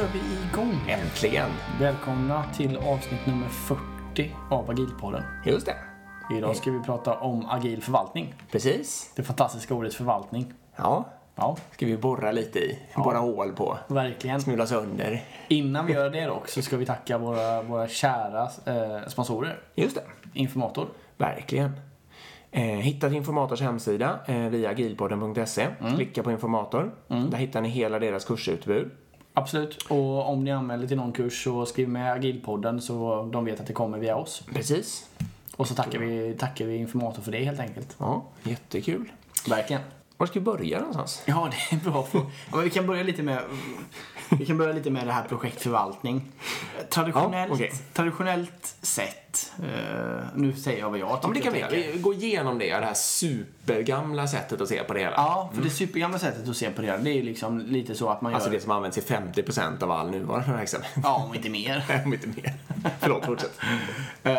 Kör vi igång. Äntligen! Välkomna till avsnitt nummer 40 av Agilpodden. Just det. Idag ska vi prata om agil förvaltning. Precis. Det fantastiska ordet förvaltning. Ja, Ja, ska vi borra lite i. Borra hål på. verkligen. Smula sönder. Innan vi gör det dock så ska vi tacka våra, våra kära eh, sponsorer. Just det. Informator. Verkligen. Eh, hitta Informators hemsida eh, via agilpodden.se. Klicka på Informator. Där hittar ni hela deras kursutbud. Absolut. Och om ni anmäler till någon kurs så skriv med Agilpodden så de vet att det kommer via oss. Precis. Och så tackar vi, tackar vi Informator för det helt enkelt. Ja, jättekul. Verkligen. Var ska vi börja någonstans? Ja, det är bra. Ja, men vi kan börja lite med Vi kan börja lite med det här projektförvaltning. Traditionellt, Ja, okej. traditionellt sett, eh, nu säger jag vad jag tycker Ja, men det kan vi går igenom det, det här supergamla sättet att se på det hela. Ja, för det supergamla sättet att se på det här, det är ju liksom lite så att man Alltså gör, det som används i 50% av all nuvarande verksamhet. ja, om inte mer. Om inte mer. Förlåt, fortsätt. Eh,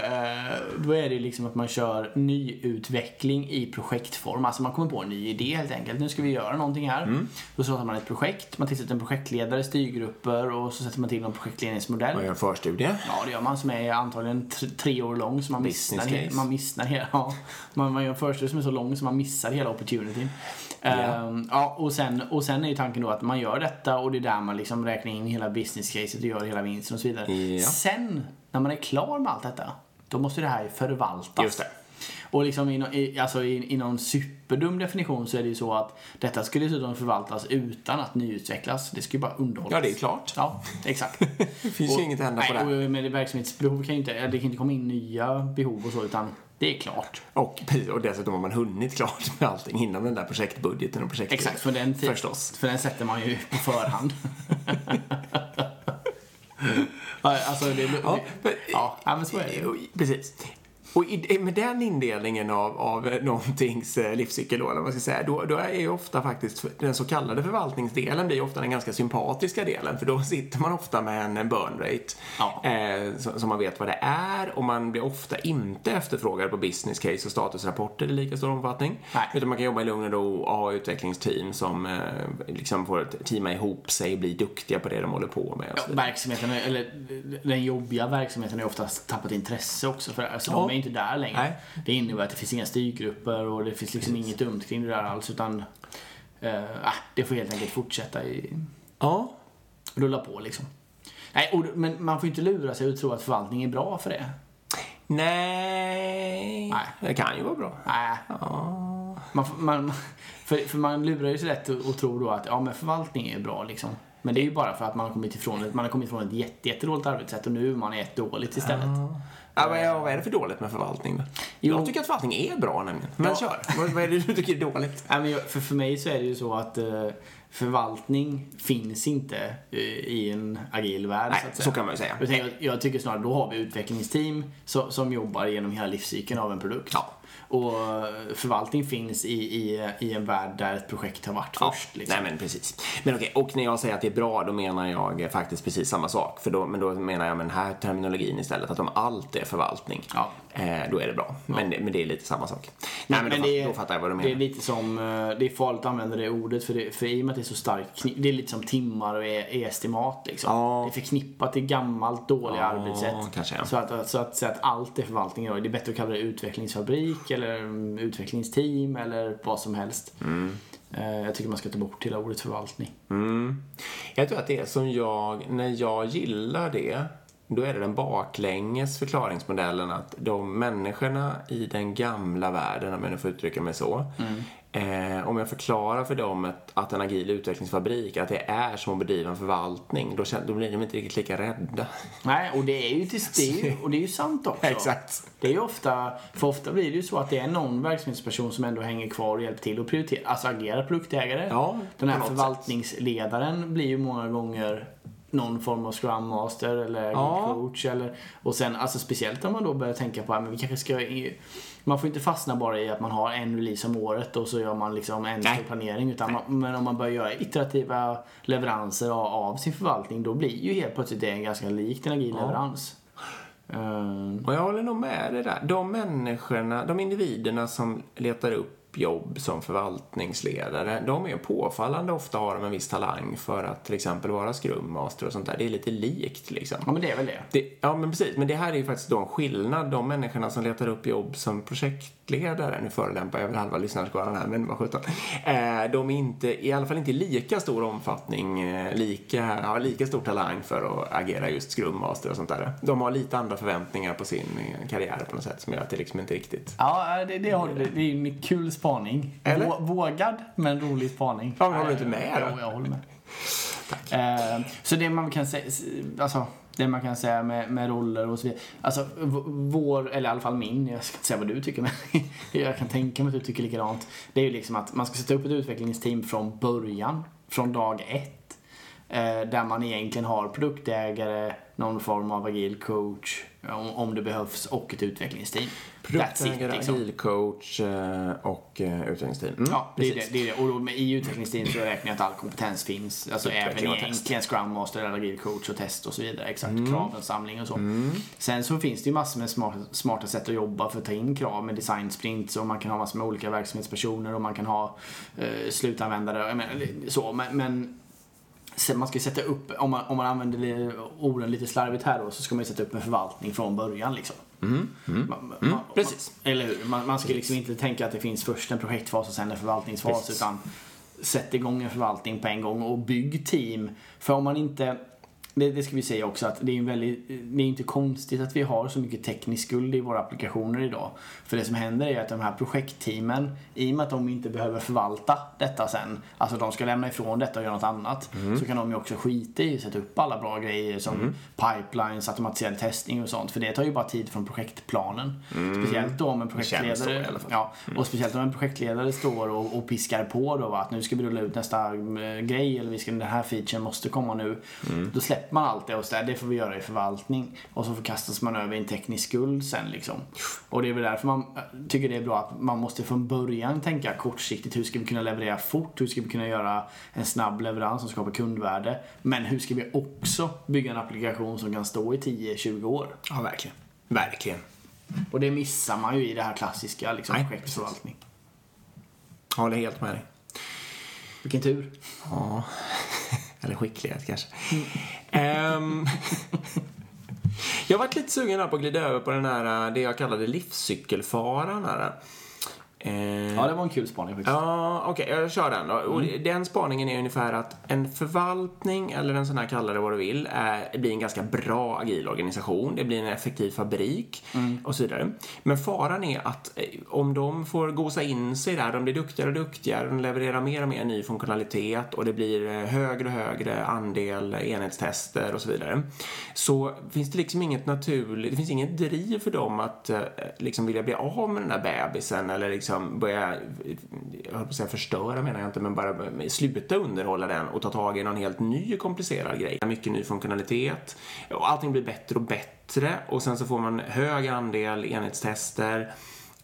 då är det liksom att man kör nyutveckling i projektform. Alltså man kommer på en ny idé helt enkelt. Nu ska vi göra någonting här. Mm. Då startar man ett projekt, man tillsätter en projektledare, styrgrupper och så sätter man till en projektledningsmodell. Man gör en förstudie. Ja, det gör man som är antagligen tre, år lång så man Business missar, case. man missar hela, ja, man, man gör en förstudie som är så lång så man missar hela opportunityn. Ehm, ja, och, sen, och sen är ju tanken då att man gör detta och det är där man liksom räknar in hela business caset och gör hela vinsten och så vidare. Ja. Sen, när man är klar med allt detta, då måste det här förvaltas. Just det. Och liksom i, i, alltså i, i någon superdum definition så är det ju så att detta skulle dessutom förvaltas utan att nyutvecklas. Det ska ju bara underhållas. Ja, det är klart. Ja, exakt. Det finns ju inget att hända på nej, det. och med verksamhetsbehov kan ju inte, det kan inte komma in nya behov och så, utan det är klart. Och, och dessutom har man hunnit klart med allting innan den där projektbudgeten och projekttiden. Exakt, för den, Förstås. för den sätter man ju på förhand. Alltså det, Ja, men, ja, men så är det. Precis. Och i, med den indelningen av, av någontings eh, livscykel då, eller vad man ska säga, då, då är ju ofta faktiskt den så kallade förvaltningsdelen blir ofta den ganska sympatiska delen, för då sitter man ofta med en burn rate Ja. eh, så, så man vet vad det är och man blir ofta inte efterfrågad på business case och statusrapporter i lika stor omfattning. Nej. Utan man kan jobba i lugn och ro och ha utvecklingsteam som eh, liksom får ett teama ihop sig och bli duktiga på det de håller på med. Ja, verksamheten, eller den jobbiga verksamheten har oftast tappat intresse också för det här, så Ja. de inte där längre. Nej. Det innebär att det finns inga styrgrupper och det finns liksom inget dumt kring det där alls utan eh, ah, det får helt enkelt fortsätta i, Ja, rulla på liksom. Nej, och, men man får inte lura sig och tro att förvaltning är bra för det. Nej. Nej. Det kan ju vara bra. Nej. Man, får- man, för, för man lurar ju sig lätt och, och tror då att ja, men förvaltning är bra liksom. Men det är ju bara för att man har kommit ifrån ett, man har kommit ifrån ett jätte, jättedåligt arbetssätt och nu är man i ett dåligt istället. Ja, vad, är, vad är det för dåligt med förvaltning? Jo. Jag tycker att förvaltning är bra nämligen. Men Ja. kör. Vad, vad är det du tycker är dåligt? Nej, men för, för mig så är det ju så att eh, förvaltning finns inte eh, i en agil värld. Nej, så, så kan man ju säga. Jag, jag tycker snarare då har vi utvecklingsteam som, som jobbar genom hela livscykeln av en produkt. Ja. Och förvaltning finns i, i, i en värld där ett projekt har varit Ja, först. Liksom. Nej men precis. Men okej, och när jag säger att det är bra då menar jag faktiskt precis samma sak. För då, men då menar jag med den här terminologin istället att om allt är förvaltning, Ja. Eh, då är det bra. Men, det- men det är lite samma sak. Nej men, då, det då fattar jag vad du Det menar. är lite som, eh, det är farligt att använda det ordet för, det, för i och med att det är så starkt Det är lite som timmar och e-estimat liksom. Ja. Det är förknippat till gammalt dåliga Ja, arbetssätt. kanske, ja. Så att, så att säga att allt är förvaltning idag. Det är bättre att kalla det utvecklingsfabrik eller mm, utvecklingsteam eller vad som helst. Mm. Eh, Jag tycker man ska ta bort hela ordet förvaltning. Jag tror att det är som jag, när jag gillar det, då är det den baklänges förklaringsmodellen att de människorna i den gamla världen, om jag nu får uttrycka mig så, eh, om jag förklarar för dem att, att en agil utvecklingsfabrik, att det är som att bedriva en förvaltning, då, då blir de inte riktigt lika rädda. Nej, och det är ju till ju, och det är ju sant också. Exakt. Det är ju ofta, för ofta blir det ju så att det är någon verksamhetsperson som ändå hänger kvar och hjälper till och prioriterar, alltså agerar produktägare. Ja, Den här förvaltningsledaren blir ju många gånger någon form av scrum master eller Ja. coach eller och sen alltså speciellt om man då börjar tänka på att vi kanske ska man får inte fastna bara i att man har en release om året och så gör man liksom en stor planering utan man, men om man börjar göra iterativa leveranser av, av sin förvaltning då blir ju helt plötsligt det en ganska likt en agil leverans. Ehm, Och jag håller nog med dig där. De människorna, de individerna som letar upp jobb som förvaltningsledare, de är påfallande ofta har de en viss talang för att till exempel vara Scrum Master och sånt där. Det är lite likt liksom. Ja, men det är väl det. Det, ja, men precis. Men det här är ju faktiskt då en skillnad. De människorna som letar upp jobb som projektledare, nu förolämpar jag väl halva lyssnarskaran här, men vad sjutton. Eh, de är inte, i alla fall inte i lika stor omfattning, eh, lika, har lika stor talang för att agera just Scrum Master och sånt där. De har lite andra förväntningar på sin eh, karriär på något sätt som gör att det liksom inte riktigt... Ja, det, det, har, det, det är en kul spaning. Eller? Vå- Vågad, men rolig spaning. Ja, men håller du inte med? Jo, jag håller med. Eh, så det man kan säga, alltså, det man kan säga med, med roller och så vidare. Alltså, vår, eller i alla fall min, jag ska inte säga vad du tycker, men jag kan tänka mig att du tycker likadant. Det är ju liksom att man ska sätta upp ett utvecklingsteam från början, från dag ett. Eh, där man egentligen har produktägare, någon form av agil coach, om, om det behövs, och ett utvecklingsteam. Produktägare, liksom. agil coach eh, och eh, utvecklingsteam. Mm, Ja, det är det. det, är det. Och i utvecklingsteam så räknar jag att all kompetens finns. Alltså även egentligen Scrum Master, eller agil coach och test och så vidare. Exakt, Mm. kravensamling och så. Sen så finns det ju massor med smarta, smarta sätt att jobba för att ta in krav med design sprints och man kan ha massor med olika verksamhetspersoner och man kan ha eh, slutanvändare. Menar, så, men, men man ska sätta upp, om man, om man använder orden lite slarvigt här då, så ska man ju sätta upp en förvaltning från början liksom. Man, man, man, precis. Man, eller hur? Man, man ska liksom inte tänka att det finns först en projektfas och sen en förvaltningsfas Precis. utan sätt igång en förvaltning på en gång och bygg team. För om man inte det, det ska vi säga också att det är, en väldigt, det är inte konstigt att vi har så mycket teknisk skuld i våra applikationer idag. För det som händer är att de här projektteamen, i och med att de inte behöver förvalta detta sen, alltså de ska lämna ifrån detta och göra något annat, så kan de ju också skita i att sätta upp alla bra grejer som pipelines, automatiserad testning och sånt. För det tar ju bara tid från projektplanen. Speciellt då om en känns så i projektledare, alla fall. ja, och speciellt om en projektledare står och, och piskar på då va, att nu ska vi rulla ut nästa eh, grej eller vi ska, den här featuren måste komma nu. Då släpper man allt det och så där, det får vi göra i förvaltning. Och så förkastas man över i en teknisk skuld sen liksom. Och det är väl därför man eh, tycker det är bra att man måste från början tänka kortsiktigt. Hur ska vi kunna leverera fort? Hur ska vi kunna göra en snabb leverans som skapar kundvärde? Men hur ska vi också bygga en applikation som kan stå i 10-20 år? Ja, verkligen. Verkligen. Och det missar man ju i det här klassiska liksom, Nej, projektförvaltning. Håller helt med dig. Vilken tur. Ja, eller skicklighet kanske. Ehm, jag har varit lite sugen på att glida över på den här, det jag kallade livscykelfaran. Här. Ehm, Ja, det var en kul spaning faktiskt. Ja, okej, jag kör den då. Och den spaningen är ungefär att en förvaltning, eller en sån här, kalla det vad du vill, är, blir en ganska bra agil organisation. Det blir en effektiv fabrik och så vidare. Men faran är att eh, om de får gosa in sig där, de blir duktigare och duktigare, de levererar mer och mer ny funktionalitet och det blir eh, högre och högre andel enhetstester och så vidare. Så finns det liksom inget naturligt, det finns inget driv för dem att eh, liksom vilja bli av med den där bebisen eller liksom Liksom börja, jag höll på att säga förstöra menar jag inte, men bara sluta underhålla den och ta tag i någon helt ny komplicerad grej. Mycket ny funktionalitet. Och allting blir bättre och bättre. Och sen så får man hög andel enhetstester.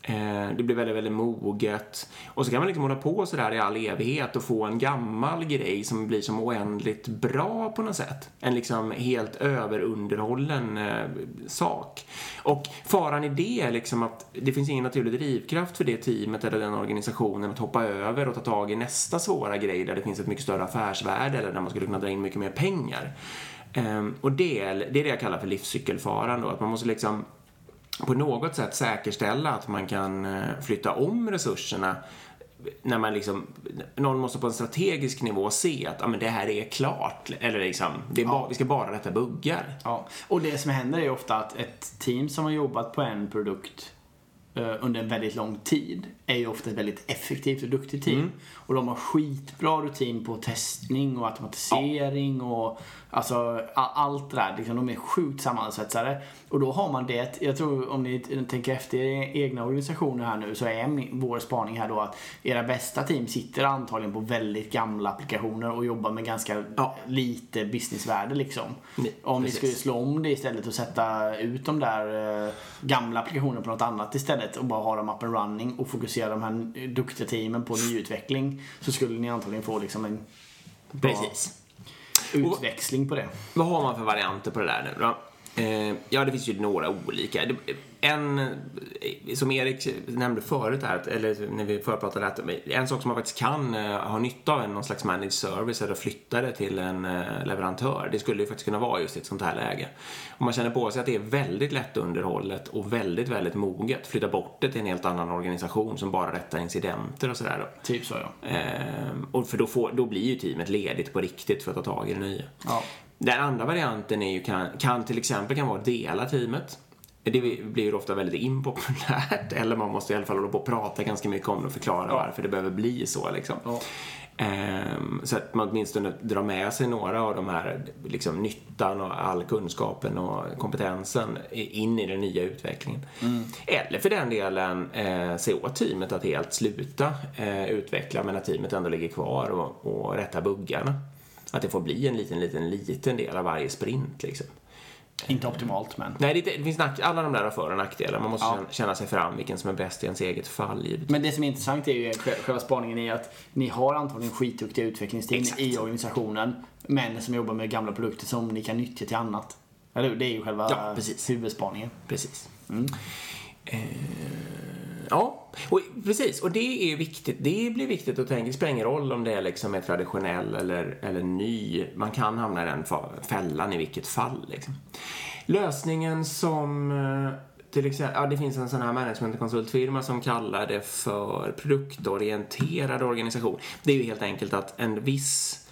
Eh, det blir väldigt, väldigt moget. Och så kan man liksom hålla på sådär i all evighet och få en gammal grej som blir som oändligt bra på något sätt. En liksom helt överunderhållen eh, sak. Och faran i det är liksom att det finns ingen naturlig drivkraft för det teamet eller den organisationen att hoppa över och ta tag i nästa svåra grej där det finns ett mycket större affärsvärde eller där man skulle kunna dra in mycket mer pengar. Ehm, och det är det jag kallar för livscykelfaran då, att man måste liksom på något sätt säkerställa att man kan eh, flytta om resurserna när man liksom, någon måste på en strategisk nivå se att ah, men det här är klart. Eller liksom, det är ba, vi ska bara rätta buggar. Ja. Och det som händer är ofta att ett team som har jobbat på en produkt eh, under en väldigt lång tid är ju ofta ett väldigt effektivt och duktigt team. Och de har skitbra rutin på testning och automatisering och alltså allt det där. Liksom, de är sjukt sammansvetsade. Och då har man det, jag tror om ni tänker efter era egna organisationer här nu så är vår spaning här då att era bästa team sitter antagligen på väldigt gamla applikationer och jobbar med ganska Ja. lite businessvärde liksom. Ni- Om ni precis. skulle slå om det istället och sätta ut de där eh, gamla applikationerna på något annat istället och bara ha dem up and running och fokusera de här duktiga teamen på nyutveckling så skulle ni antagligen få liksom en Precis. Utväxling på det. Vad har man för varianter på det där nu då? Eh, ja, det finns ju några olika. Det, en, som Erik nämnde förut här, eller när vi förpratade att en sak som man faktiskt kan eh, ha nytta av är någon slags managed service eller flytta det till en eh, leverantör. Det skulle ju faktiskt kunna vara just i ett sånt här läge. Om man känner på sig att det är väldigt lätt underhållet och väldigt, väldigt moget, flytta bort det till en helt annan organisation som bara rättar incidenter och sådär. Typ så ja. Ehm, och för då, får, då blir ju teamet ledigt på riktigt för att ta tag i det nya. ja. Den andra varianten är ju, kan, kan till exempel kan vara att dela teamet. Det blir ju ofta väldigt impopulärt, eller man måste i alla fall hålla på och prata ganska mycket om det och förklara varför det behöver bli så. Liksom. Ja. Ehm, så att man åtminstone drar med sig några av de här liksom, nyttan och all kunskapen och kompetensen in i den nya utvecklingen. Eller för den delen eh, se åt teamet att helt sluta eh, utveckla men att teamet ändå ligger kvar och, och rätta buggarna. Att det får bli en liten, liten, liten del av varje sprint liksom. Inte optimalt men. Nej, det, det finns nack, alla de där har för och nackdelar. Man måste Ja. känna, känna sig fram vilken som är bäst i ens eget fall givetvis. Men det som är intressant är ju sj- själva spaningen är att ni har antagligen skitduktiga utvecklingsteam Exakt. i organisationen. Men som jobbar med gamla produkter som ni kan nyttja till annat. Eller? Det är ju själva Ja, precis. huvudspaningen. Precis. Eh, ja, och, precis. Och det är viktigt. Det blir viktigt att tänka. Det spelar ingen roll om det är liksom är traditionell eller, eller ny. Man kan hamna i den fällan i vilket fall. Liksom. Lösningen som eh, till exempel, ja, det finns en sån här managementkonsultfirma som kallar det för produktorienterad organisation. Det är ju helt enkelt att en viss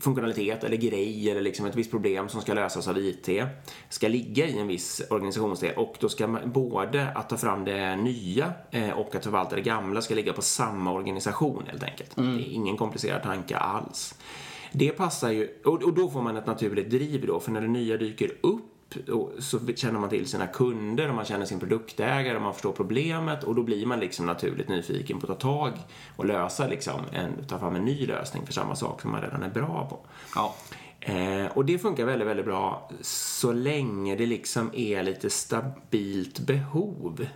funktionalitet eller grej eller liksom ett visst problem som ska lösas av IT ska ligga i en viss organisationsdel och då ska man, både att ta fram det nya eh, och att förvalta det gamla ska ligga på samma organisation helt enkelt. Det är ingen komplicerad tanke alls. Det passar ju, och, då får man ett naturligt driv då, för när det nya dyker upp så känner man till sina kunder och man känner sin produktägare och man förstår problemet och då blir man liksom naturligt nyfiken på att ta tag och lösa liksom en, ta fram en ny lösning för samma sak som man redan är bra på. Ja. Eh, och det funkar väldigt, väldigt bra så länge det liksom är lite stabilt behov.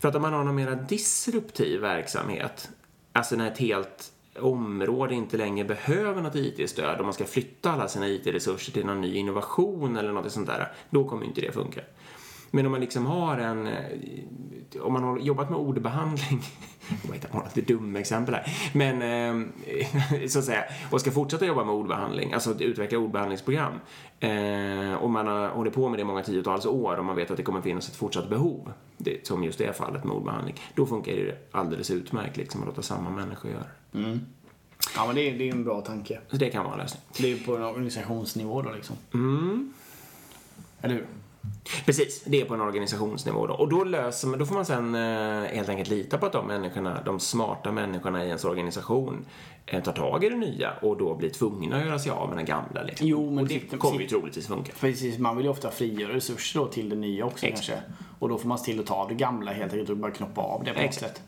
För att om man har någon mera disruptiv verksamhet, alltså när ett helt område inte längre behöver något IT-stöd om man ska flytta alla sina IT-resurser till någon ny innovation eller något sånt där, då kommer inte det funka. Men om man liksom har en, eh, om man har jobbat med ordbehandling, jag vet inte, lite dumma exempel här, men eh, så att säga, och ska fortsätta jobba med ordbehandling, alltså att utveckla ordbehandlingsprogram, eh, och man har hållit på med det många tiotals år och man vet att det kommer finnas ett fortsatt behov, det, som just det fallet med ordbehandling, då funkar det alldeles utmärkt liksom att låta samma människor göra det. Ja men det är, det är en bra tanke. Så det kan vara en lösning. Det är på en organisationsnivå då liksom. Eller hur? Precis, det är på en organisationsnivå då. Och då, löser man, då får man sen eh, helt enkelt lita på att de människorna, de smarta människorna i ens organisation eh, tar tag i det nya och då blir tvungna att göra sig av med den gamla. Liksom. Jo, men och det sitter- kommer ju troligtvis funka. Precis, man vill ju ofta frigöra resurser då till det nya också Exakt. kanske. Och då får man se till att ta det gamla helt enkelt och bara knoppa av det på något sätt.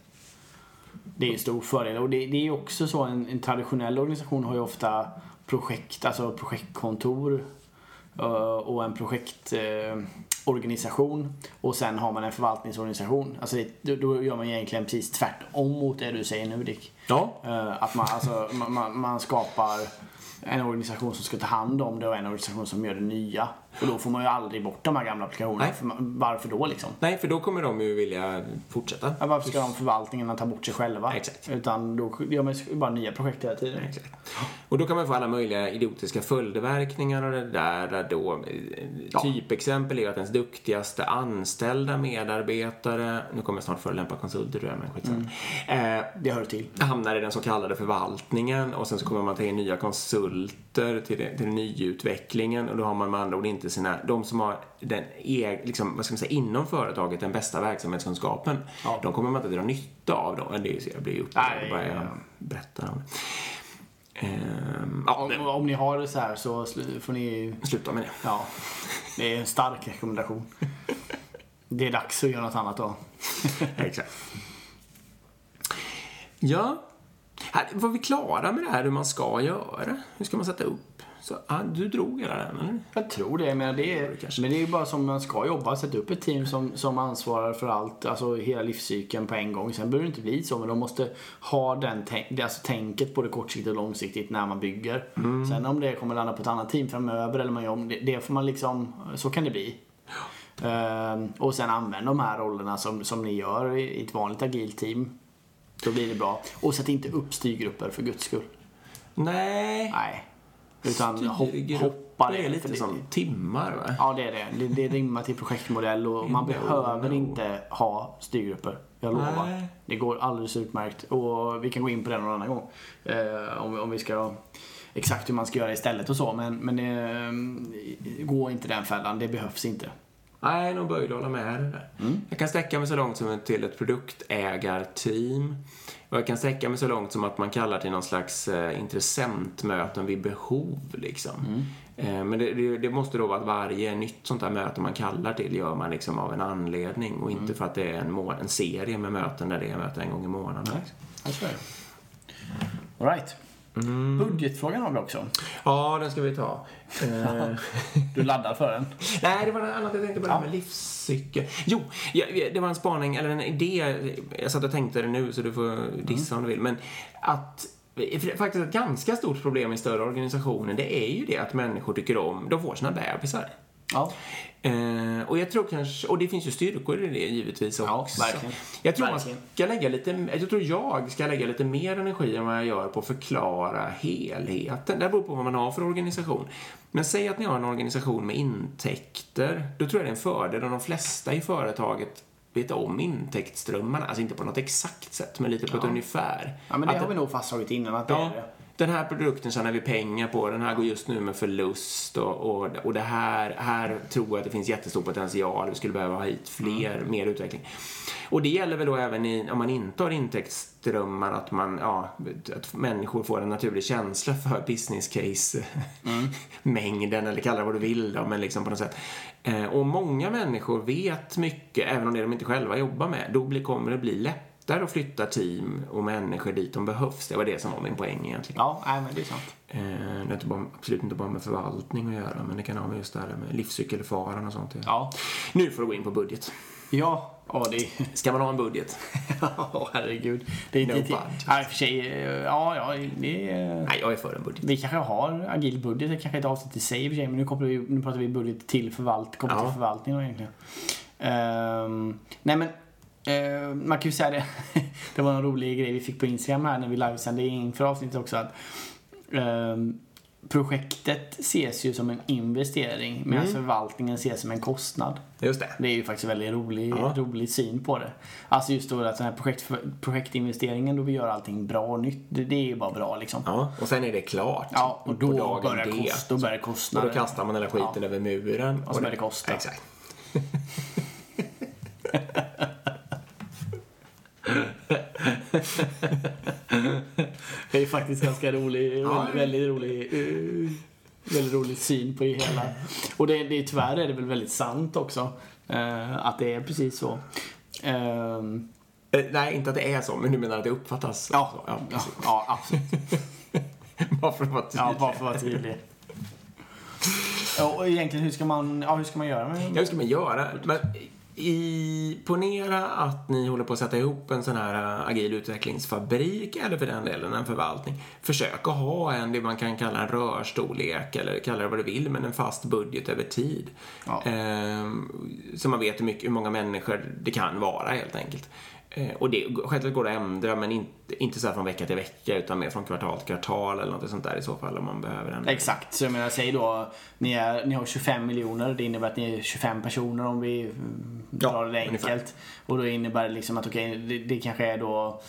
Det är en stor fördel. Och det, det är också så, en, en traditionell organisation har ju ofta projekt, alltså projektkontor och en projektorganisation. och sen har man en förvaltningsorganisation. Alltså det, då, gör man egentligen precis tvärtom mot det du säger nu Dick. Ja, Eh, Att man, alltså, man, man skapar en organisation som ska ta hand om det och en organisation som gör det nya. Och då får man ju aldrig bort de här gamla applikationerna. Man, varför då liksom? nej, för då kommer de ju vilja fortsätta. Ja, Varför ska de förvaltningarna ta bort sig själva? Exakt. Utan då gör man ju bara nya projekt hela tiden. Exakt. Och då kan man få alla möjliga idiotiska följdverkningar och det där. Då, eh, Typexempel är ju att ens duktigaste anställda medarbetare, nu kommer jag snart förolämpa konsulter tror jag, men skitsamma. Eh, Det hör till. hamnar i den så kallade förvaltningen och sen så kommer man ta in nya konsulter till, det, till nyutvecklingen och då har man med andra ord inte sina, de som har den e, liksom, vad ska man säga, inom företaget den bästa verksamhetskunskapen, Ja. de kommer man inte dra nytta av då. Det är, så jag blir upp Nej, och bara ja. jag berättar om det. Ehm, ja, Om, om ni har det så här så får ni... sluta med det. Ja, det är en stark rekommendation. Det är dags att göra något annat då. Exakt. Ja, här, var vi klara med det här hur man ska göra? Hur ska man sätta upp? Så, ah, du drog hela den, eller? Jag tror det, men det är, kanske. men det är ju bara som man ska jobba. Sätta upp ett team som, som ansvarar för allt, alltså hela livscykeln på en gång. Sen behöver det inte bli så, men de måste ha den tänk, det- alltså tänket både kortsiktigt och långsiktigt när man bygger. Sen om det kommer landa på ett annat team framöver eller man gör om det, det får man liksom, så kan det bli. Ehm, och sen använd de här rollerna som, som ni gör i ett vanligt agilt team. Då blir det bra. Och sätt inte upp styrgrupper för guds skull. Nej. Nej. Utan hopp, Styrgrupper hoppa är det. lite det- som timmar va? Ja, det är det. Det, det rimmar till projektmodell och man behöver inte ha styrgrupper. Jag lovar. Nej. Det går alldeles utmärkt. Och vi kan gå in på det någon annan gång. Eh, om, om vi ska... Exakt hur man ska göra istället och så. Men, men eh, gå inte den fällan. Det behövs inte. Nej, nog böjd att hålla med dig där. Mm. Jag kan sträcka mig så långt som till ett produktägarteam. Och jag kan sträcka mig så långt som att man kallar till någon slags eh, intressentmöten vid behov. Liksom. Mm. Eh, men det, det, det måste då vara att varje nytt sånt här möte man kallar till gör man liksom av en anledning och inte Mm. för att det är en, en serie med möten där det är möten en gång i månaden. All right. Mm. Budgetfrågan har vi också. Ja, den ska vi ta. Du laddar för den. Nej, det var något annat jag tänkte på det här med livscykel. Jo, det var en spaning, eller en idé. Jag satt och tänkte det nu, så du får dissa om du vill. Men att faktiskt ett ganska stort problem i större organisationer, det är ju det att människor tycker om, de får sina bebisar. Ja. Eh, och jag tror kanske, och det finns ju styrkor i det givetvis Ja, också. verkligen. Jag tror Verkligen. man ska lägga lite, jag tror jag ska lägga lite mer energi än vad jag gör på att förklara helheten. Det beror på vad man har för organisation. Men säg att ni har en organisation med intäkter, då tror jag det är en fördel om de flesta i företaget vet om intäktsströmmarna. Alltså inte på något exakt sätt, men lite på ett ungefär. ja, men det Att har vi nog fastslagit innan att det Ja, är det. Den här produkten tjänar vi pengar på, den här går just nu med förlust och, och, och det här, här tror jag att det finns jättestor potential, vi skulle behöva ha hit fler, mer utveckling. Och det gäller väl då även i, om man inte har intäktsströmmar, att, man, ja, att människor får en naturlig känsla för business case mängden eller kalla det vad du vill då, men liksom på något sätt. Eh, och många människor vet mycket, även om det de inte själva jobbar med. Då blir, kommer det bli lättare att flytta team och människor dit de behövs. Det var det som var min poäng egentligen. Ja, nej, men det är sant. Eh, det är inte bara, absolut inte bara med förvaltning att göra, men det kan ha med just det här med livscykelfaran och sånt. Ja. Nu får du gå in på budget. Ja, ja det Ska man ha en budget? Ja, herregud. Det är No inte... Ja, för sig. eh, Ja, ja, det. Nej, jag är för en budget. Vi kanske har agil budget, det kanske är ett avsnitt i sig i och för sig, men nu, kopplar vi, nu pratar vi budget till, förvalt, kopplat Ja. till förvaltning då egentligen. Ehm, nej men, eh, man kan ju säga det, det var en rolig grej vi fick på Instagram här när vi livesände inför avsnittet också att ehm, projektet ses ju som en investering medan Mm. förvaltningen ses som en kostnad. Just det. Det är ju faktiskt en väldigt rolig, Ja. rolig syn på det. Alltså just då att den här projekt, projektinvesteringen då vi gör allting bra och nytt, det, det är ju bara bra liksom. Ja, och sen är det klart. Ja, och då på börjar, D. kost, då börjar Och kostnaden. då kastar man hela skiten över muren. Och så börjar det kosta. Exakt. Det är faktiskt ganska rolig, Ja. väldigt, väldigt rolig, eh, väldigt rolig syn på det hela. Och det, det, tyvärr är det väl väldigt sant också. eh, att det är precis så. Ehm, Eh, nej, inte att det är så, men du menar att det uppfattas ja, så? Ja, ja, ja, absolut. Bara för att vara tydlig. Ja, bara för att vara tydlig. Och egentligen hur ska man, ja, hur ska man göra med Ja, hur ska man göra? Men i, ponera att ni håller på att sätta ihop en sån här äh, agil utvecklingsfabrik eller för den delen en förvaltning. Försök att ha en, det man kan kalla en rörstorlek eller kalla det vad du vill, men en fast budget över tid. Ja. Ehm, så man vet hur, mycket, hur många människor det kan vara helt enkelt. Eh, och det självklart går det att ändra, men inte, inte så här från vecka till vecka utan mer från kvartal till kvartal eller något sånt där i så fall om man behöver ändra. Exakt, så jag menar säg då ni, är, ni har 25 miljoner, det innebär att ni är 25 personer om vi mm, Ja, drar det ungefär. enkelt. Och då innebär det liksom att okej, det, det kanske är då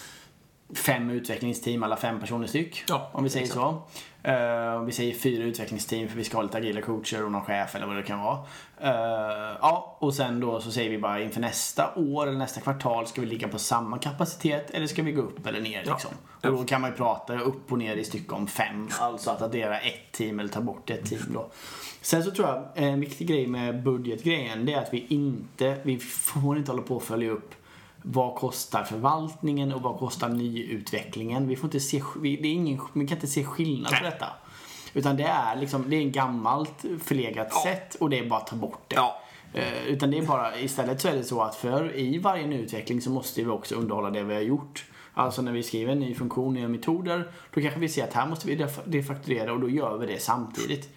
fem utvecklingsteam, alla fem personer styck. Ja, om vi säger exakt. så. Eh, vi säger fyra utvecklingsteam för vi ska ha lite agila coacher och någon chef eller vad det kan vara. Eh, ja, och sen då så säger vi bara inför nästa år eller nästa kvartal ska vi ligga på samma kapacitet eller ska vi gå upp eller ner Ja. liksom. Och då kan man ju prata upp och ner i stycke om fem. Alltså att addera ett team eller ta bort ett team då. Sen så tror jag en viktig grej med budgetgrejen det är att vi inte, vi får inte hålla på och följa upp vad kostar förvaltningen och vad kostar nyutvecklingen? Vi får inte se, det är ingen, vi kan inte se skillnad på detta. Utan det är liksom, det är en gammalt förlegat Ja. sätt och det är bara att ta bort det. Ja. Eh, utan det är bara, istället så är det så att för i varje nyutveckling så måste vi också underhålla det vi har gjort. Alltså när vi skriver en ny funktion, nya metoder, då kanske vi ser att här måste vi def- defakturera och då gör vi det samtidigt.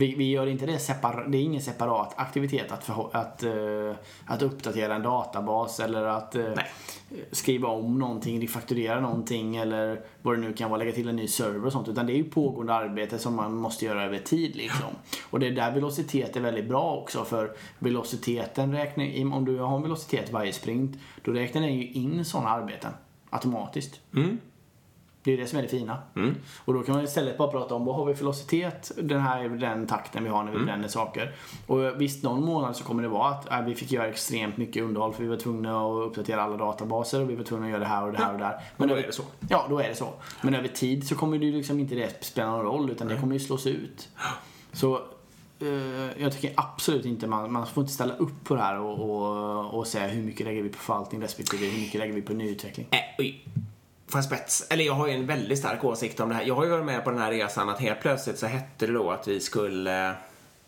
Vi, vi gör inte det separat, det är ingen separat aktivitet att, förhå- att, eh, att uppdatera en databas eller att Nej. skriva om någonting, refakturera någonting eller vad det nu kan vara, lägga till en ny server och sånt. Utan det är ju pågående arbete som man måste göra över tid liksom. Och det är där velocitet är väldigt bra också för velociteten räknar, om du har en velocitet varje sprint, då räknar den ju in sådana arbeten automatiskt. Mm. Det är det som är det fina. Och då kan man istället bara prata om vad har vi för velocitet, den här är den takten vi har när vi bränner saker. Och visst, någon månad så kommer det vara att äh, vi fick göra extremt mycket underhåll för vi var tvungna att uppdatera alla databaser och vi var tvungna att göra det här och det här och det här. Men då över- är det så. Ja, då är det så. Men över tid så kommer det ju liksom inte det spela någon roll utan det kommer ju slås ut. Så eh, jag tycker absolut inte man, man får inte ställa upp på det här och, och, och säga hur mycket lägger vi på förvaltning respektive hur mycket lägger vi på nyutveckling. Äh, Får jag spets? Eller jag har ju en väldigt stark åsikt om det här. Jag har ju varit med på den här resan att helt plötsligt så hette det då att vi skulle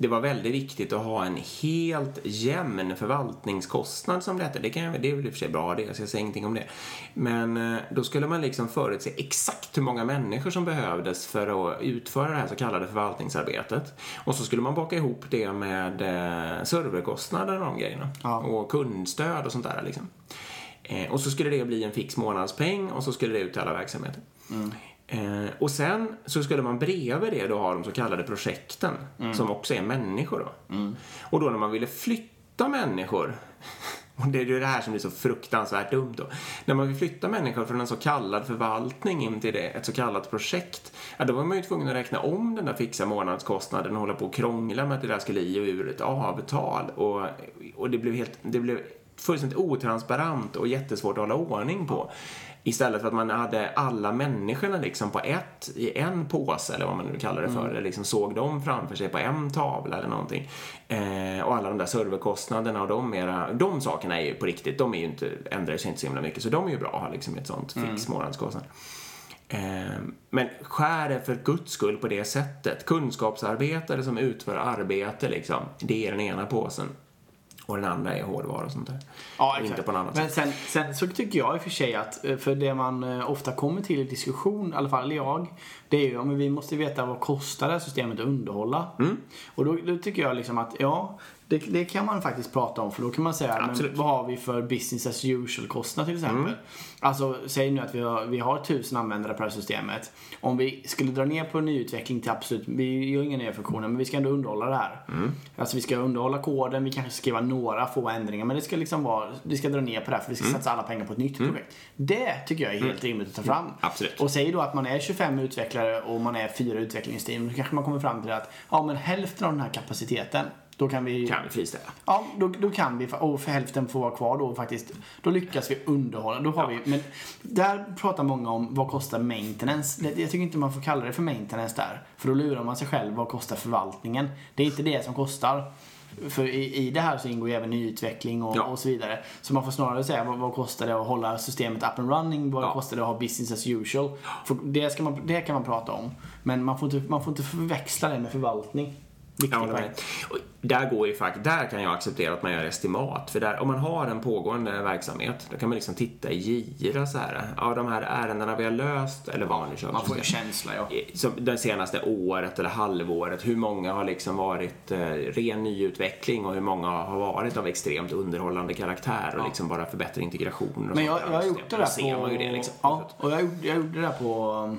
det var väldigt viktigt att ha en helt jämn förvaltningskostnad som det hette. Det, kan, det är väl i och för sig bra det, så jag säger ingenting om det. Men eh, då skulle man liksom förutse exakt hur många människor som behövdes för att utföra det här så kallade förvaltningsarbetet. Och så skulle man baka ihop det med eh, serverkostnader och de grejerna. Ja. Och kundstöd och sånt där liksom. Eh, och så skulle det bli en fix månadspeng och så skulle det ut till alla verksamheter. Eh, och sen så skulle man bredvid det då ha de så kallade projekten som också är människor då. Och då när man ville flytta människor och det är ju det här som blir så fruktansvärt dumt då. När man vill flytta människor från en så kallad förvaltning in till det, ett så kallat projekt, ja, då var man ju tvungen att räkna om den där fixa månadskostnaden och hålla på och krångla med att det där skulle i och ur ett avtal. Och, och det blev helt, det blev fullständigt otransparent och jättesvårt att hålla ordning på. Istället för att man hade alla människorna liksom på ett, i en påse eller vad man nu kallar det för. Eller liksom såg dem framför sig på en tavla eller någonting. Eh, och alla de där serverkostnaderna och de, mera, de sakerna är ju på riktigt, de är ju inte, ändrar sig inte så himla mycket. Så de är ju bra att ha liksom ett sånt fix månadskostnad. Eh, Men skär det för guds skull på det sättet. Kunskapsarbetare som utför arbete, liksom, det är den ena påsen. Och den andra är hårdvara och sånt där. Ja, exakt. Inte på något annat Men sen, sen så tycker jag i och för sig att, eh, för det man eh, ofta kommer till i diskussion, i alla fall jag, det är ju om vi måste veta vad kostar det här systemet att underhålla. Mm. Och då, då tycker jag liksom att, ja, det, det kan man faktiskt prata om för då kan man säga, men vad har vi för business as usual kostnad till exempel? Mm. Alltså, säg nu att vi har, vi har tusen användare på det här systemet. Om vi skulle dra ner på nyutveckling till absolut, vi gör inga nya funktioner, men vi ska ändå underhålla det här. Mm. Alltså vi ska underhålla koden, vi kanske skriva några få ändringar, men det ska liksom vara, vi ska dra ner på det här för vi Mm. ska satsa alla pengar på ett nytt projekt. Det tycker jag är helt rimligt att ta fram. Absolut. Och säg då att man är 25 utvecklare och man är fyra utvecklingsteam, då kanske man kommer fram till att ja men hälften av den här kapaciteten, då kan vi Kan vi friställa. Ja, då, då kan vi, och för hälften får vara kvar då faktiskt. Då lyckas vi underhålla. Då har vi, men där pratar många om vad kostar maintenance. Jag tycker inte man får kalla det för maintenance där. För då lurar man sig själv. Vad kostar förvaltningen? Det är inte det som kostar. För i, i det här så ingår ju även nyutveckling och, Ja. och så vidare. Så man får snarare säga vad, vad kostar det att hålla systemet up and running? Vad Ja. kostar det att ha business as usual? För det, ska man, det kan man prata om. Men man får inte, man får inte förväxla det med förvaltning. Med. Och där går ju faktiskt, där kan jag acceptera att man gör estimat. För där, om man har en pågående verksamhet, då kan man liksom titta i gira så här. Ja, de här ärendena vi har löst, eller vad nu kör. Man får system. känsla ja. som det senaste året eller halvåret, hur många har liksom varit eh, ren nyutveckling och hur många har varit av extremt underhållande karaktär och liksom bara förbättra integrationer och Men jag, jag har gjort det där Då på... ser det liksom. Ja, och jag, gjorde- jag gjorde det där på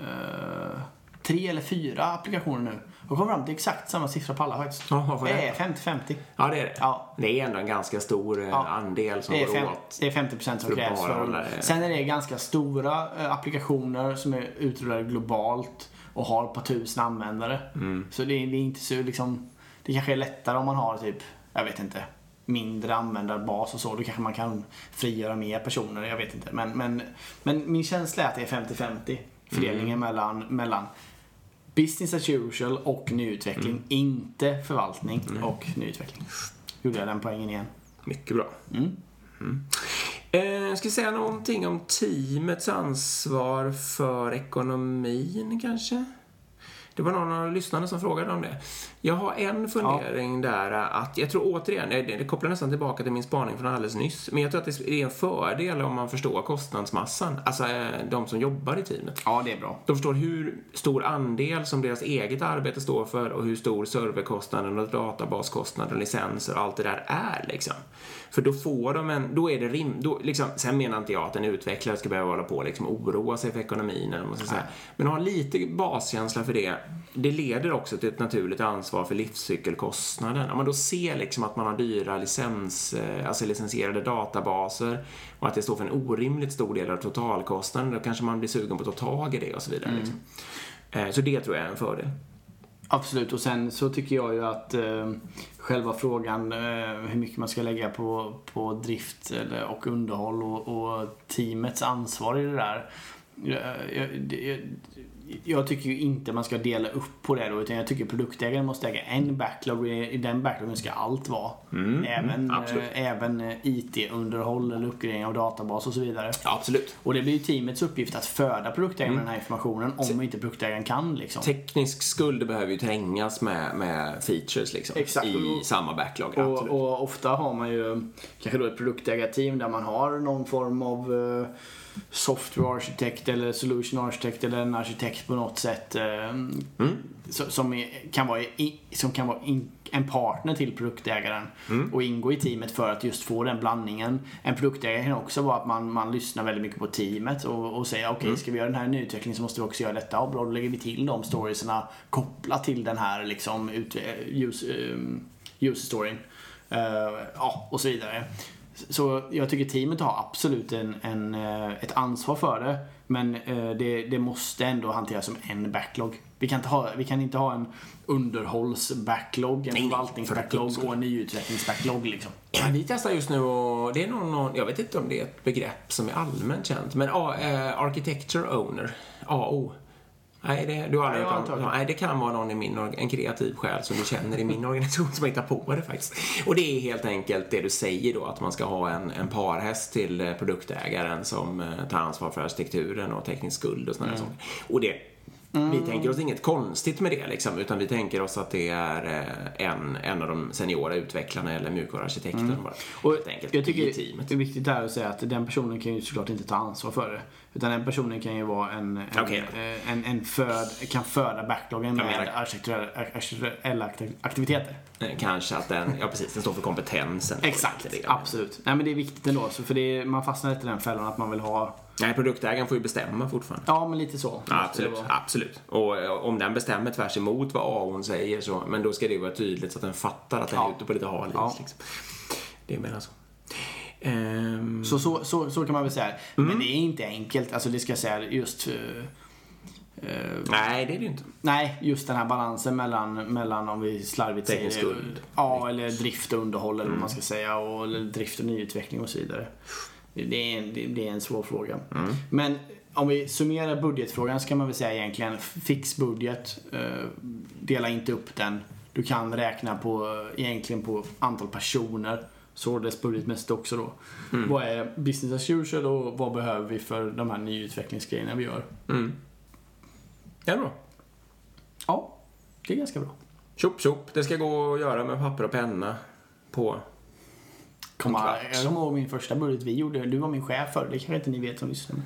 eh, tre eller fyra applikationer nu. Och kom fram till exakt samma siffra på alla faktiskt. Ja, det? är 50-50. Ja, det är det. Ja. Det är ändå en ganska stor eh, Ja. andel som Det är, går fem, åt. det är 50% som krävs. För, det- sen är det ganska stora eh, applikationer som är utrullade globalt och har ett par tusen användare. Mm. Så det är, det är inte så liksom... Det kanske är lättare om man har typ, jag vet inte, mindre användarbas och så. Då kanske man kan frigöra mer personer, jag vet inte. Men, men, men min känsla är att det är 50-50 fördelningen Mm. mellan, mellan business as usual och nyutveckling. Mm. Inte förvaltning och nyutveckling. Gjorde jag den poängen igen. Mycket bra. Mm. Mm. Eh, ska säga någonting om teamets ansvar för ekonomin kanske? Det var någon av lyssnarna som frågade om det. Jag har en fundering där att, jag tror återigen, det, det kopplar nästan tillbaka till min spaning från alldeles nyss, men jag tror att det är en fördel om man förstår kostnadsmassan, alltså eh, de som jobbar i teamet. Ja, det är bra. De förstår hur stor andel som deras eget arbete står för och hur stor serverkostnaden och databaskostnaden, licenser och allt det där är liksom. För då får de en, då är det rim, då, liksom, sen menar inte jag att en utvecklare ska behöva hålla på och liksom oroa sig för ekonomin eller vad man ska säga. Men ha lite baskänsla för det. Det leder också till ett naturligt ansvar för livscykelkostnaden. Om man då ser liksom att man har dyra licens, eh, alltså licensierade databaser och att det står för en orimligt stor del av totalkostnaden, då kanske man blir sugen på att ta tag i det och så vidare. Liksom. Eh, Så det tror jag är en fördel. Absolut, och sen så tycker jag ju att eh, själva frågan eh, hur mycket man ska lägga på, på drift eller, och underhåll och, och teamets ansvar i det där. Jag, jag, jag, jag tycker ju inte man ska dela upp på det då, utan jag tycker produktägaren måste äga en backlog i den backloggen ska allt vara. även absolut. eh, även eh, IT-underhåll eller uppgradering av databas och så vidare. Ja, absolut. Och det blir ju teamets uppgift att föda produktägaren med den här informationen om inte produktägaren kan liksom. Teknisk skuld behöver ju trängas med, med features liksom, Exakt. i samma backlog. Och, absolut. och ofta har man ju kanske då ett produktägarteam där man har någon form av eh, software arkitekt eller solution arkitekt eller en arkitekt på något sätt. eh, så- Som, är, kan vara, som kan vara in, en partner till produktägaren och ingå i teamet för att just få den blandningen. En produktägare kan också vara att man, man lyssnar väldigt mycket på teamet och, och säger okej, ska vi göra den här nyutvecklingen så måste vi också göra detta. Ja, bra, då lägger vi till de storiesarna kopplat till den här liksom ut, use, um, user storyn. Eh, ja, och så vidare. Så jag tycker teamet har absolut en, en, eh, ett ansvar för det. Men eh, det, det måste ändå hanteras som en backlog. Vi kan inte ha, vi kan inte ha en underhållsbacklog, en förvaltningsbacklog och en nyutvecklingsbacklog liksom. Ja, vi testar just nu och det är någon, någon, jag vet inte om det är ett begrepp som är allmänt känt, men eh, Architecture Owner, AO. Nej, det, du har aldrig hört. Nej, det kan vara någon i min, en kreativ själ som du känner i min organisation som har hittat på det faktiskt. Och det är helt enkelt det du säger då, att man ska ha en, en parhäst till eh, produktägaren som eh, tar ansvar för arkitekturen och teknisk skuld och sådana Mm. saker. Och det, vi tänker oss inget konstigt med det liksom, utan vi tänker oss att det är eh, en, en av de seniora utvecklarna eller mjukvaruarkitekterna bara. Mm. Och helt enkelt, jag tycker i teamet. det är viktigt där att säga att den personen kan ju såklart inte ta ansvar för det. Utan den personen kan ju vara en, en, Okej. eh, en, en föd, kan föda backloggen med menar- arkitekturella arkitekturella akti- aktiviteter. Eh, Kanske att den, ja precis, den står för kompetensen. Exakt, Lite absolut. Nej men det är viktigt ändå, för det man fastnar inte i den fällan att man vill ha, Nej, produktägaren får ju bestämma fortfarande. ja men lite så. Ja, absolut, absolut. Och eh, om den bestämmer tvärs emot vad AO'n säger så, men då ska det ju vara tydligt så att den fattar att den Ja. är ute på lite hal. Ja. Liksom. Det menar så. Ehm, Så, så, så, så kan man väl säga. Men det är inte enkelt, alltså det ska jag säga just eh, nej, det är det ju inte. Nej, just den här balansen mellan, mellan om vi slarvigt Teknisk säger skuld. Ja, eller drift och underhåll eller vad man ska säga. Och, eller drift och nyutveckling och så vidare. Det är en, det det är en svår fråga. Men om vi summerar budgetfrågan så kan man väl säga egentligen fix budget. Eh, dela inte upp den. Du kan räkna på, egentligen på antal personer. Således budgetmässigt också då. Vad är business as usual och vad behöver vi för de här nyutvecklingsgrejerna vi gör? Mm. Ja, bra. Ja, det är ganska bra. Tjopp, tjopp. Det ska gå att göra med papper och penna på Komma, jag kommer ihåg min första budget vi gjorde. Du var min chef för det kanske inte ni vet som lyssnar.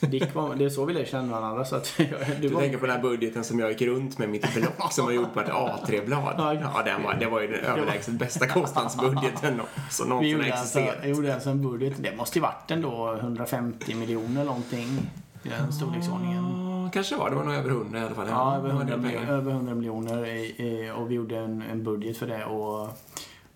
Dick var, det är så vi lär känna varandra. Så att, du Du tänker på den här budgeten som jag gick runt med mitt block som var gjort på ett A3-blad. Ja. Ja, den var, det var ju den överlägset bästa kostnadsbudgeten som någonsin har alltså, existerat. jag gjorde alltså en budget. Det måste ju varit ändå 150 miljoner någonting. I den storleksordningen. Kanske var. Det var nog över 100 i alla fall. Ja, över det var 100, en del miljoner, pengar. över 100 miljoner. i- i- Och vi gjorde en, en budget för det. Och,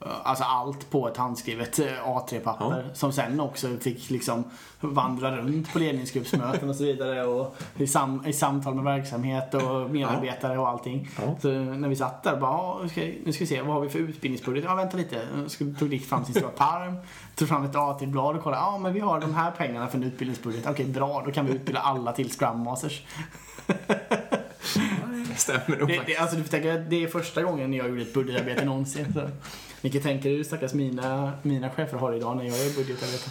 Alltså allt på ett handskrivet eh, A3-papper som sen också fick liksom vandra runt på ledningsgruppsmöten och så vidare och i, sam, i samtal med verksamhet och medarbetare och allting. Ja. Så när vi satt där bara, "Ja, nu ska, nu ska vi se, vad har vi för utbildningsbudget? Ja, vänta lite. Så tog Dick fram sin stora parm, tog fram ett A3-blad och kollade, ja men vi har de här pengarna för en utbildningsbudget. Okej, bra, då kan vi utbilda alla till Scrum Masters. Det stämmer nog Det, faktiskt. det, alltså får tänka, det är första gången jag gjorde ett budgetarbete någonsin. Så. Ni kan tänka er hur stackars mina, mina chefer har idag när jag gör budgetarbete.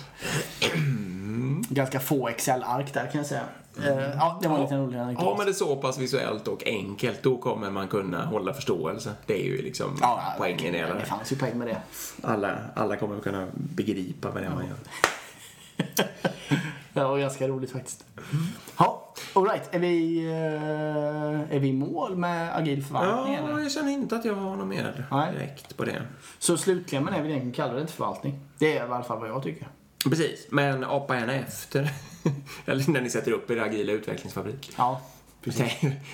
ganska få Excel-ark där kan jag säga. Eh, ja, det var en liten rolig anekdot. Har man det så pass visuellt och enkelt, då kommer man kunna hålla förståelse. Det är ju liksom Ja, poängen i det, det fanns ju poäng med det. alla, alla kommer kunna begripa vad det är man gör. Det var ganska roligt faktiskt. Ja, alright. Är vi, eh, är vi i mål med agil förvaltning Ja, eller? jag känner inte att jag har något mer Nej. direkt på det. Så slutklämmen är väl egentligen kalla det inte förvaltning. Det är i alla fall vad jag tycker. Precis, men apa gärna efter. Eller när ni sätter upp er agila utvecklingsfabrik. Ja,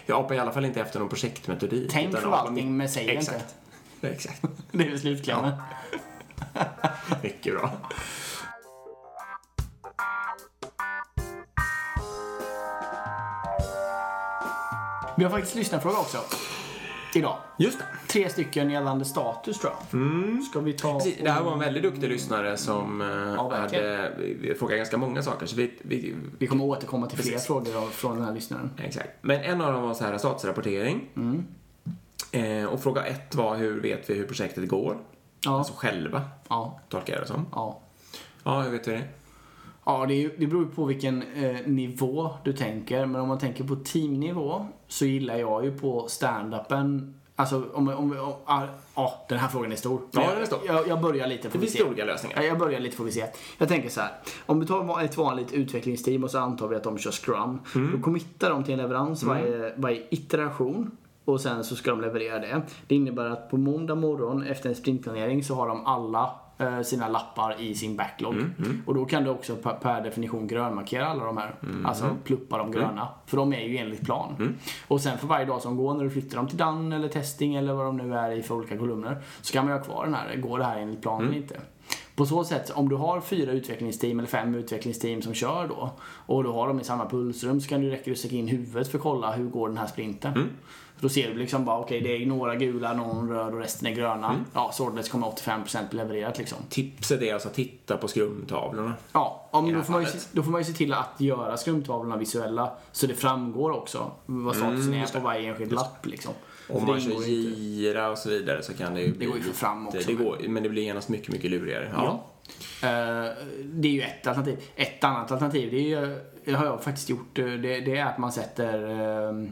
Jag apar i alla fall inte efter någon projektmetodik. tänk förvaltning men säg det inte. Exakt. Exakt. Det är slutklämmen. Mycket bra. Vi har faktiskt lyssnarfråga också. Idag. Just det. Tre stycken gällande status tror jag. Ska vi ta... Mm. Precis, det här var en väldigt duktig lyssnare som eh, Ja, hade vi frågade ganska många saker. Så vi, vi, Vi kommer återkomma till fler frågor från den här lyssnaren. exakt. Men en av dem var så här statusrapportering. Mm. Eh, och fråga ett var hur vet vi hur projektet går? Ja. Alltså själva, Ja. tolkar jag det som. Ja. Ja, hur vet vi det? Ja, det, det beror på vilken eh, nivå du tänker. Men om man tänker på teamnivå så gillar jag ju på stand-upen. Alltså om, om, om ah, ja, den här frågan är stor. Ja, den är stor. Jag, jag börjar lite Det får vi finns se. olika lösningar. Ja, Jag börjar lite får vi se. Jag tänker så här. Om vi tar ett vanligt utvecklingsteam och så antar vi att de kör Scrum. Mm. Då committar de till en leverans varje, varje iteration. Och sen så ska de leverera det. Det innebär att på måndag morgon efter en sprintplanering så har de alla sina lappar i sin backlog. Mm, Och då kan du också per, definition grönmarkera alla de här. Mm, Alltså pluppa de gröna. För de är ju enligt plan. Och sen för varje dag som går när du flyttar dem till done eller testing eller vad de nu är i för olika kolumner. Så kan man ju ha kvar den här. Går det här enligt plan Mm. eller inte? På så sätt, om du har fyra utvecklingsteam eller fem utvecklingsteam som kör då och du har dem i samma pulsrum så kan du räcka in huvudet för att kolla hur går den här sprinten. Mm. Då ser du liksom bara, okej det är några gula, någon röd och resten är gröna. Mm. Ja, således kommer 85% bli levererat liksom. Tipset är alltså att titta på skrumtavlorna. Ja, om, I det då, får man ju, då får man ju se till att göra skrumtavlorna visuella så det framgår också vad statusen är just på varje enskild lapp liksom. Om man det kör gira och så vidare så kan det ju bli... går ju för fram också, Det, det men- går, men det blir genast mycket, mycket lurigare. Ja. Ja. Eh, det är ju ett alternativ. Ett annat alternativ, det, är ju, det har jag faktiskt gjort, eh, det, det är att man sätter eh, eh,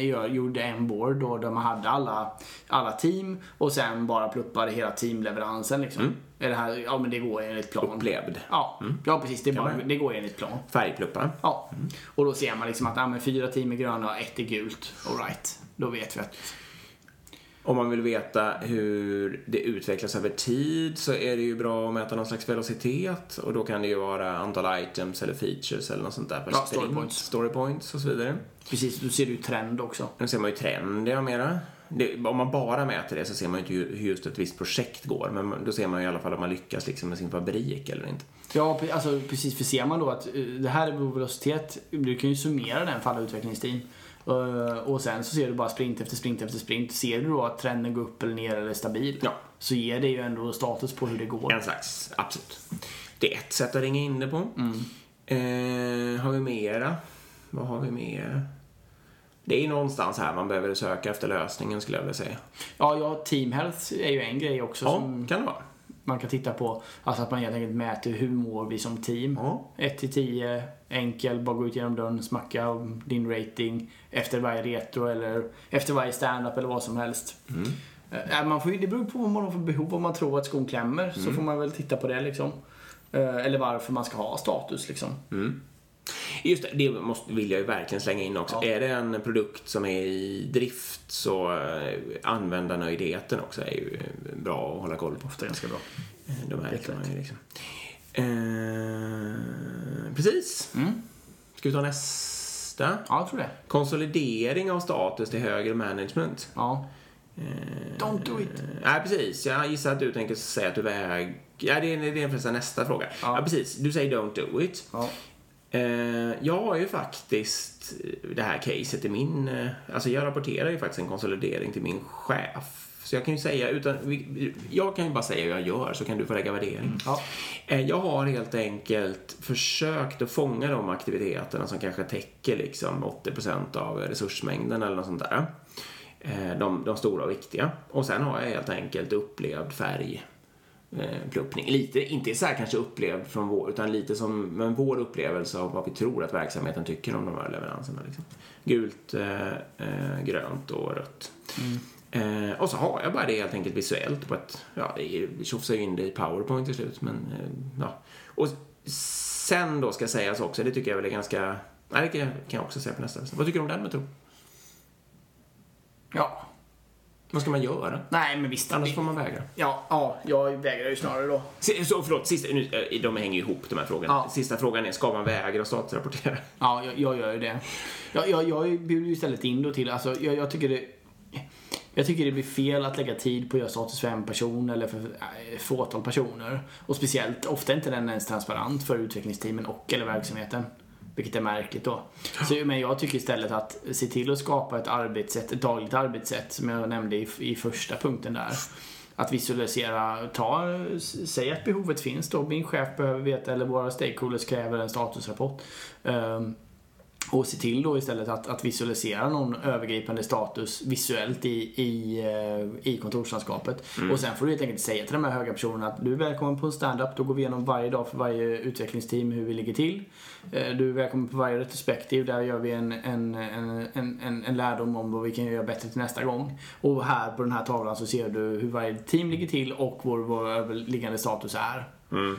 jag gjorde en board då där man hade alla, alla team och sen bara pluppade hela teamleveransen liksom. Är det här, ja men det går enligt plan. Upplevd. Ja, ja precis. Det, bara, det går enligt plan. Färgpluppa. Ja. Och då ser man liksom att ja, men fyra team är gröna och ett är gult. Alright. Då vet vi att... Om man vill veta hur det utvecklas över tid så är det ju bra att mäta någon slags velocitet och då kan det ju vara antal items eller features eller något sånt där per Ja, sprint. story points. Story points och så vidare. Precis, då ser du trend också. Nu ser man ju trendiga mera. Det, om man bara mäter det så ser man ju inte hur just ett visst projekt går men då ser man ju i alla fall om man lyckas liksom med sin fabrik eller inte. Ja, alltså precis. För ser man då att eh, det här är vår velocitet, du kan ju summera den för alla utvecklingsteam. Eh, Och sen så ser du bara sprint efter sprint efter sprint. Ser du då att trenden går upp eller ner eller är stabil, Ja. så ger det ju ändå status på hur det går. En slags, absolut. Det är ett sätt att ringa in det på. Eh, har vi mera? Vad har vi mer? Det är någonstans här man behöver söka efter lösningen skulle jag vilja säga. Ja, ja, team health är ju en grej också Ja, som kan det vara. man kan titta på. Alltså att man helt enkelt mäter hur mår vi som team. Ja. 1 till 10, enkel, bara gå ut genom dörren, smacka din rating efter varje retro eller efter varje stand-up eller vad som helst. Eh, Man får, ju- det beror på vad man har för behov. Om man tror att skon klämmer så får man väl titta på det liksom. Eh, Eller varför man ska ha status liksom. Just det, det måste, vill jag ju verkligen slänga in också. Ja. Är det en produkt som är i drift så eh, användarnöjdheten också är ju eh, bra att hålla koll på. Ofta ganska bra. Eh, De ju liksom. Eh, precis. Mm. Ska vi ta nästa? Ja, jag tror det. Konsolidering av status till högre management. Ja. Don't do it. Eh, Nej, precis. Jag gissar att du tänker säga att du väg... Ja, det är, det är förresten nästa fråga. Ja. Ja. precis. Du säger don't do it. Ja. Eh, jag har ju faktiskt det här caset i min... eh, Alltså jag rapporterar ju faktiskt en konsolidering till min chef. Så jag kan ju säga, utan, jag kan ju bara säga hur jag gör så kan du få lägga värdering. Ja. Eh, Jag har helt enkelt försökt att fånga de aktiviteterna som kanske täcker liksom 80% av resursmängden eller något sånt där. Eh, De, de stora och viktiga. Och sen har jag helt enkelt upplevd färg eh, pluppning. Lite, inte så här kanske upplevd från vår, utan lite som men vår upplevelse av vad vi tror att verksamheten tycker om de här leveranserna. Liksom. Gult, eh, grönt och rött. Eh, och så har jag bara det helt enkelt visuellt på ett, ja, det tjofsar ju in det i powerpoint till slut, men eh, ja. Och sen då ska sägas också, det tycker jag väl är ganska, nej det kan jag, också säga på nästa. Vad tycker du om den metoden? Ja. Vad ska man göra? Nej, men visst. Annars får man vägra. Ja, ja, jag vägrar ju snarare då. Så förlåt, sista, nu, eh, de hänger ju ihop de här frågorna. Ja. Sista frågan är, ska man vägra statusrapportera? Ja, jag, jag gör ju det. Jag, jag, jag bjuder ju istället in då till, alltså jag, jag tycker det jag tycker det blir fel att lägga tid på att göra status för en person eller för äh, fåtal personer. Och speciellt, ofta är inte den ens transparent för utvecklingsteamen och eller verksamheten. Vilket är märkligt då. Så, men jag tycker istället att se till att skapa ett arbetssätt, ett dagligt arbetssätt som jag nämnde i, i första punkten där. Att visualisera, ta, säg att behovet finns då. Min chef behöver veta, eller våra stakeholders kräver en statusrapport. Ehm, och se till då istället att, att visualisera någon övergripande status visuellt i, i, eh, i kontorslandskapet. Och sen får du helt enkelt säga till de här höga personerna att du är välkommen på en stand-up. Då går vi igenom varje dag för varje utvecklingsteam hur vi ligger till. Eh, Du är välkommen på varje retrospektiv. Där gör vi en, en, en, en, en, en lärdom om vad vi kan göra bättre till nästa gång. Och här på den här tavlan så ser du hur varje team ligger till och vår, vår överliggande status är.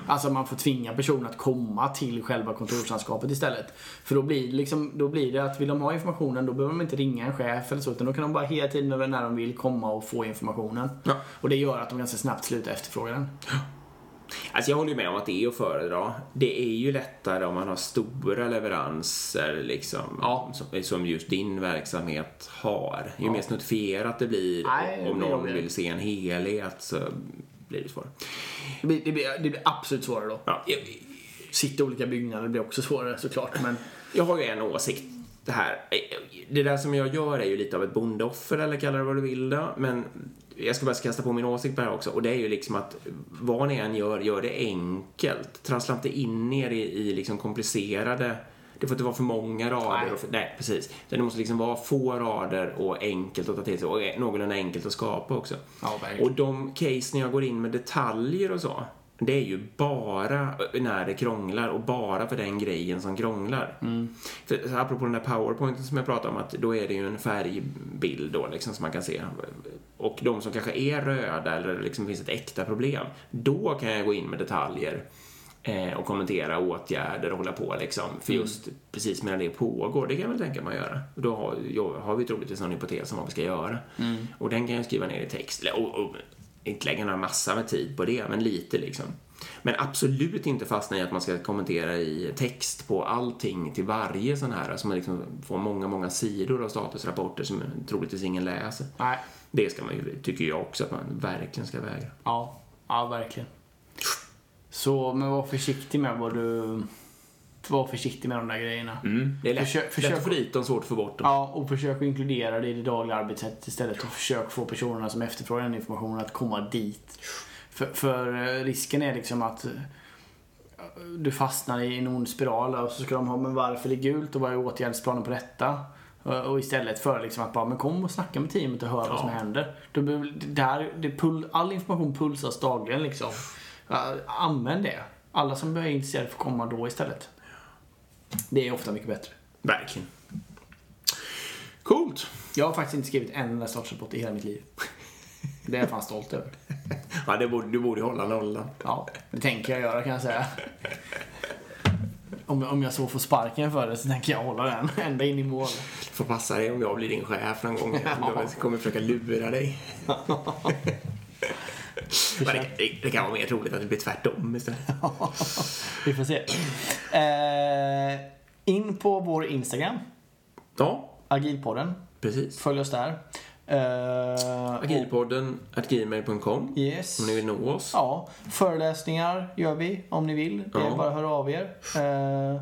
Alltså man får tvinga personen att komma till själva kontorslandskapet istället. För då blir, liksom, då blir det att vill de ha informationen då behöver de inte ringa en chef eller så utan då kan de bara hela tiden när de vill komma och få informationen. Ja. Och det gör att de ganska snabbt slutar efterfråga den. Alltså jag håller ju med om att det är att föredra. Det är ju lättare om man har stora leveranser liksom, Ja. som, som just din verksamhet har. Ju mer snuttifierat det blir Nej, om någon vill se en helhet så blir det svårare. Det blir, det blir, det blir absolut svårare då. Ja, Sitta i olika byggnader blir också svårare såklart men jag har ju en åsikt. Det här, det där som jag gör är ju lite av ett bondeoffer eller kalla det vad du vill då. Men jag ska bara kasta på min åsikt på det här också. Och det är ju liksom att vad ni än gör, gör det enkelt. Trassla inte in er i, i liksom komplicerade det får inte vara för många rader. Nej. Och för, nej, precis. Det måste liksom vara få rader och enkelt att ta till sig och någorlunda enkelt att skapa också. Ja, och de case när jag går in med detaljer och så, det är ju bara när det krånglar och bara för den grejen som krånglar. För, så apropå den där powerpointen som jag pratade om, att då är det ju en färgbild då liksom som man kan se. Och de som kanske är röda eller liksom finns ett äkta problem, då kan jag gå in med detaljer eh, och kommentera åtgärder och hålla på liksom. För just precis medan det pågår, det kan jag väl tänka mig att göra. Då har, jo, har vi troligtvis någon hypotes om vad vi ska göra. Och den kan jag skriva ner i text. Och, och, inte lägga några massa med tid på det, men lite liksom. Men absolut inte fastna i att man ska kommentera i text på allting till varje sån här, som man liksom får många, många sidor av statusrapporter som troligtvis ingen läser. nej. Det ska man ju, tycker jag också att man verkligen ska vägra. Ja, ja verkligen. Så, men var försiktig med vad du... Var försiktig med de där grejerna. Det är lätt, Försök- lätt försök- att få dit dem, svårt att få bort dem. Ja, och försök att inkludera det i det dagliga arbetssättet istället och försök få personerna som efterfrågar den informationen att komma dit. För, för eh, risken är liksom att eh, du fastnar i en ond spiral och så ska de ha, men varför är det gult och vad är åtgärdsplanen på detta? Och och istället för liksom att bara, men kom och snacka med teamet och hör vad som händer. Det där, det pull, all information pulsas dagligen liksom. Använd det. Alla som är intresserade får komma då istället. Det är ofta mycket bättre. Verkligen. Coolt. Jag har faktiskt inte skrivit en enda startrapport i hela mitt liv. Det är jag fan stolt över. Ja, det borde, du borde hålla nollan. Ja, det tänker jag göra kan jag säga. Om, om jag så får sparken för det så tänker jag hålla den ända in i mål. Du får passa dig om jag blir din chef någon gång. Jag kommer försöka lura dig. Men det, det, det kan vara mer troligt att det blir tvärtom istället. Vi får se. Eh, in på vår Instagram, Ja, Agilpodden. precis. Följ oss där. Eh, Agilpodden gmail.com Yes. om ni vill nå oss. Ja, föreläsningar gör vi om ni vill. Det är Ja. bara att höra av er. Eh,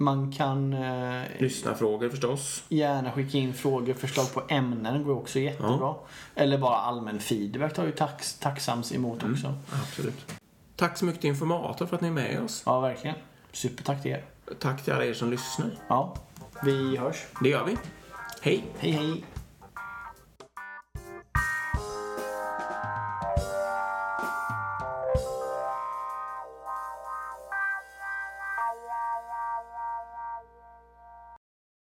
man kan eh, Lyssna frågor förstås. Gärna skicka in frågor, förslag på ämnen går också jättebra. Eller bara allmän feedback tar ju tax, tacksamt emot också. Absolut. Tack så mycket till Informator för att ni är med oss. Ja, verkligen. Supertack till er. Tack till alla er som lyssnar. Ja, vi hörs. Det gör vi. Hej! Hej, hej.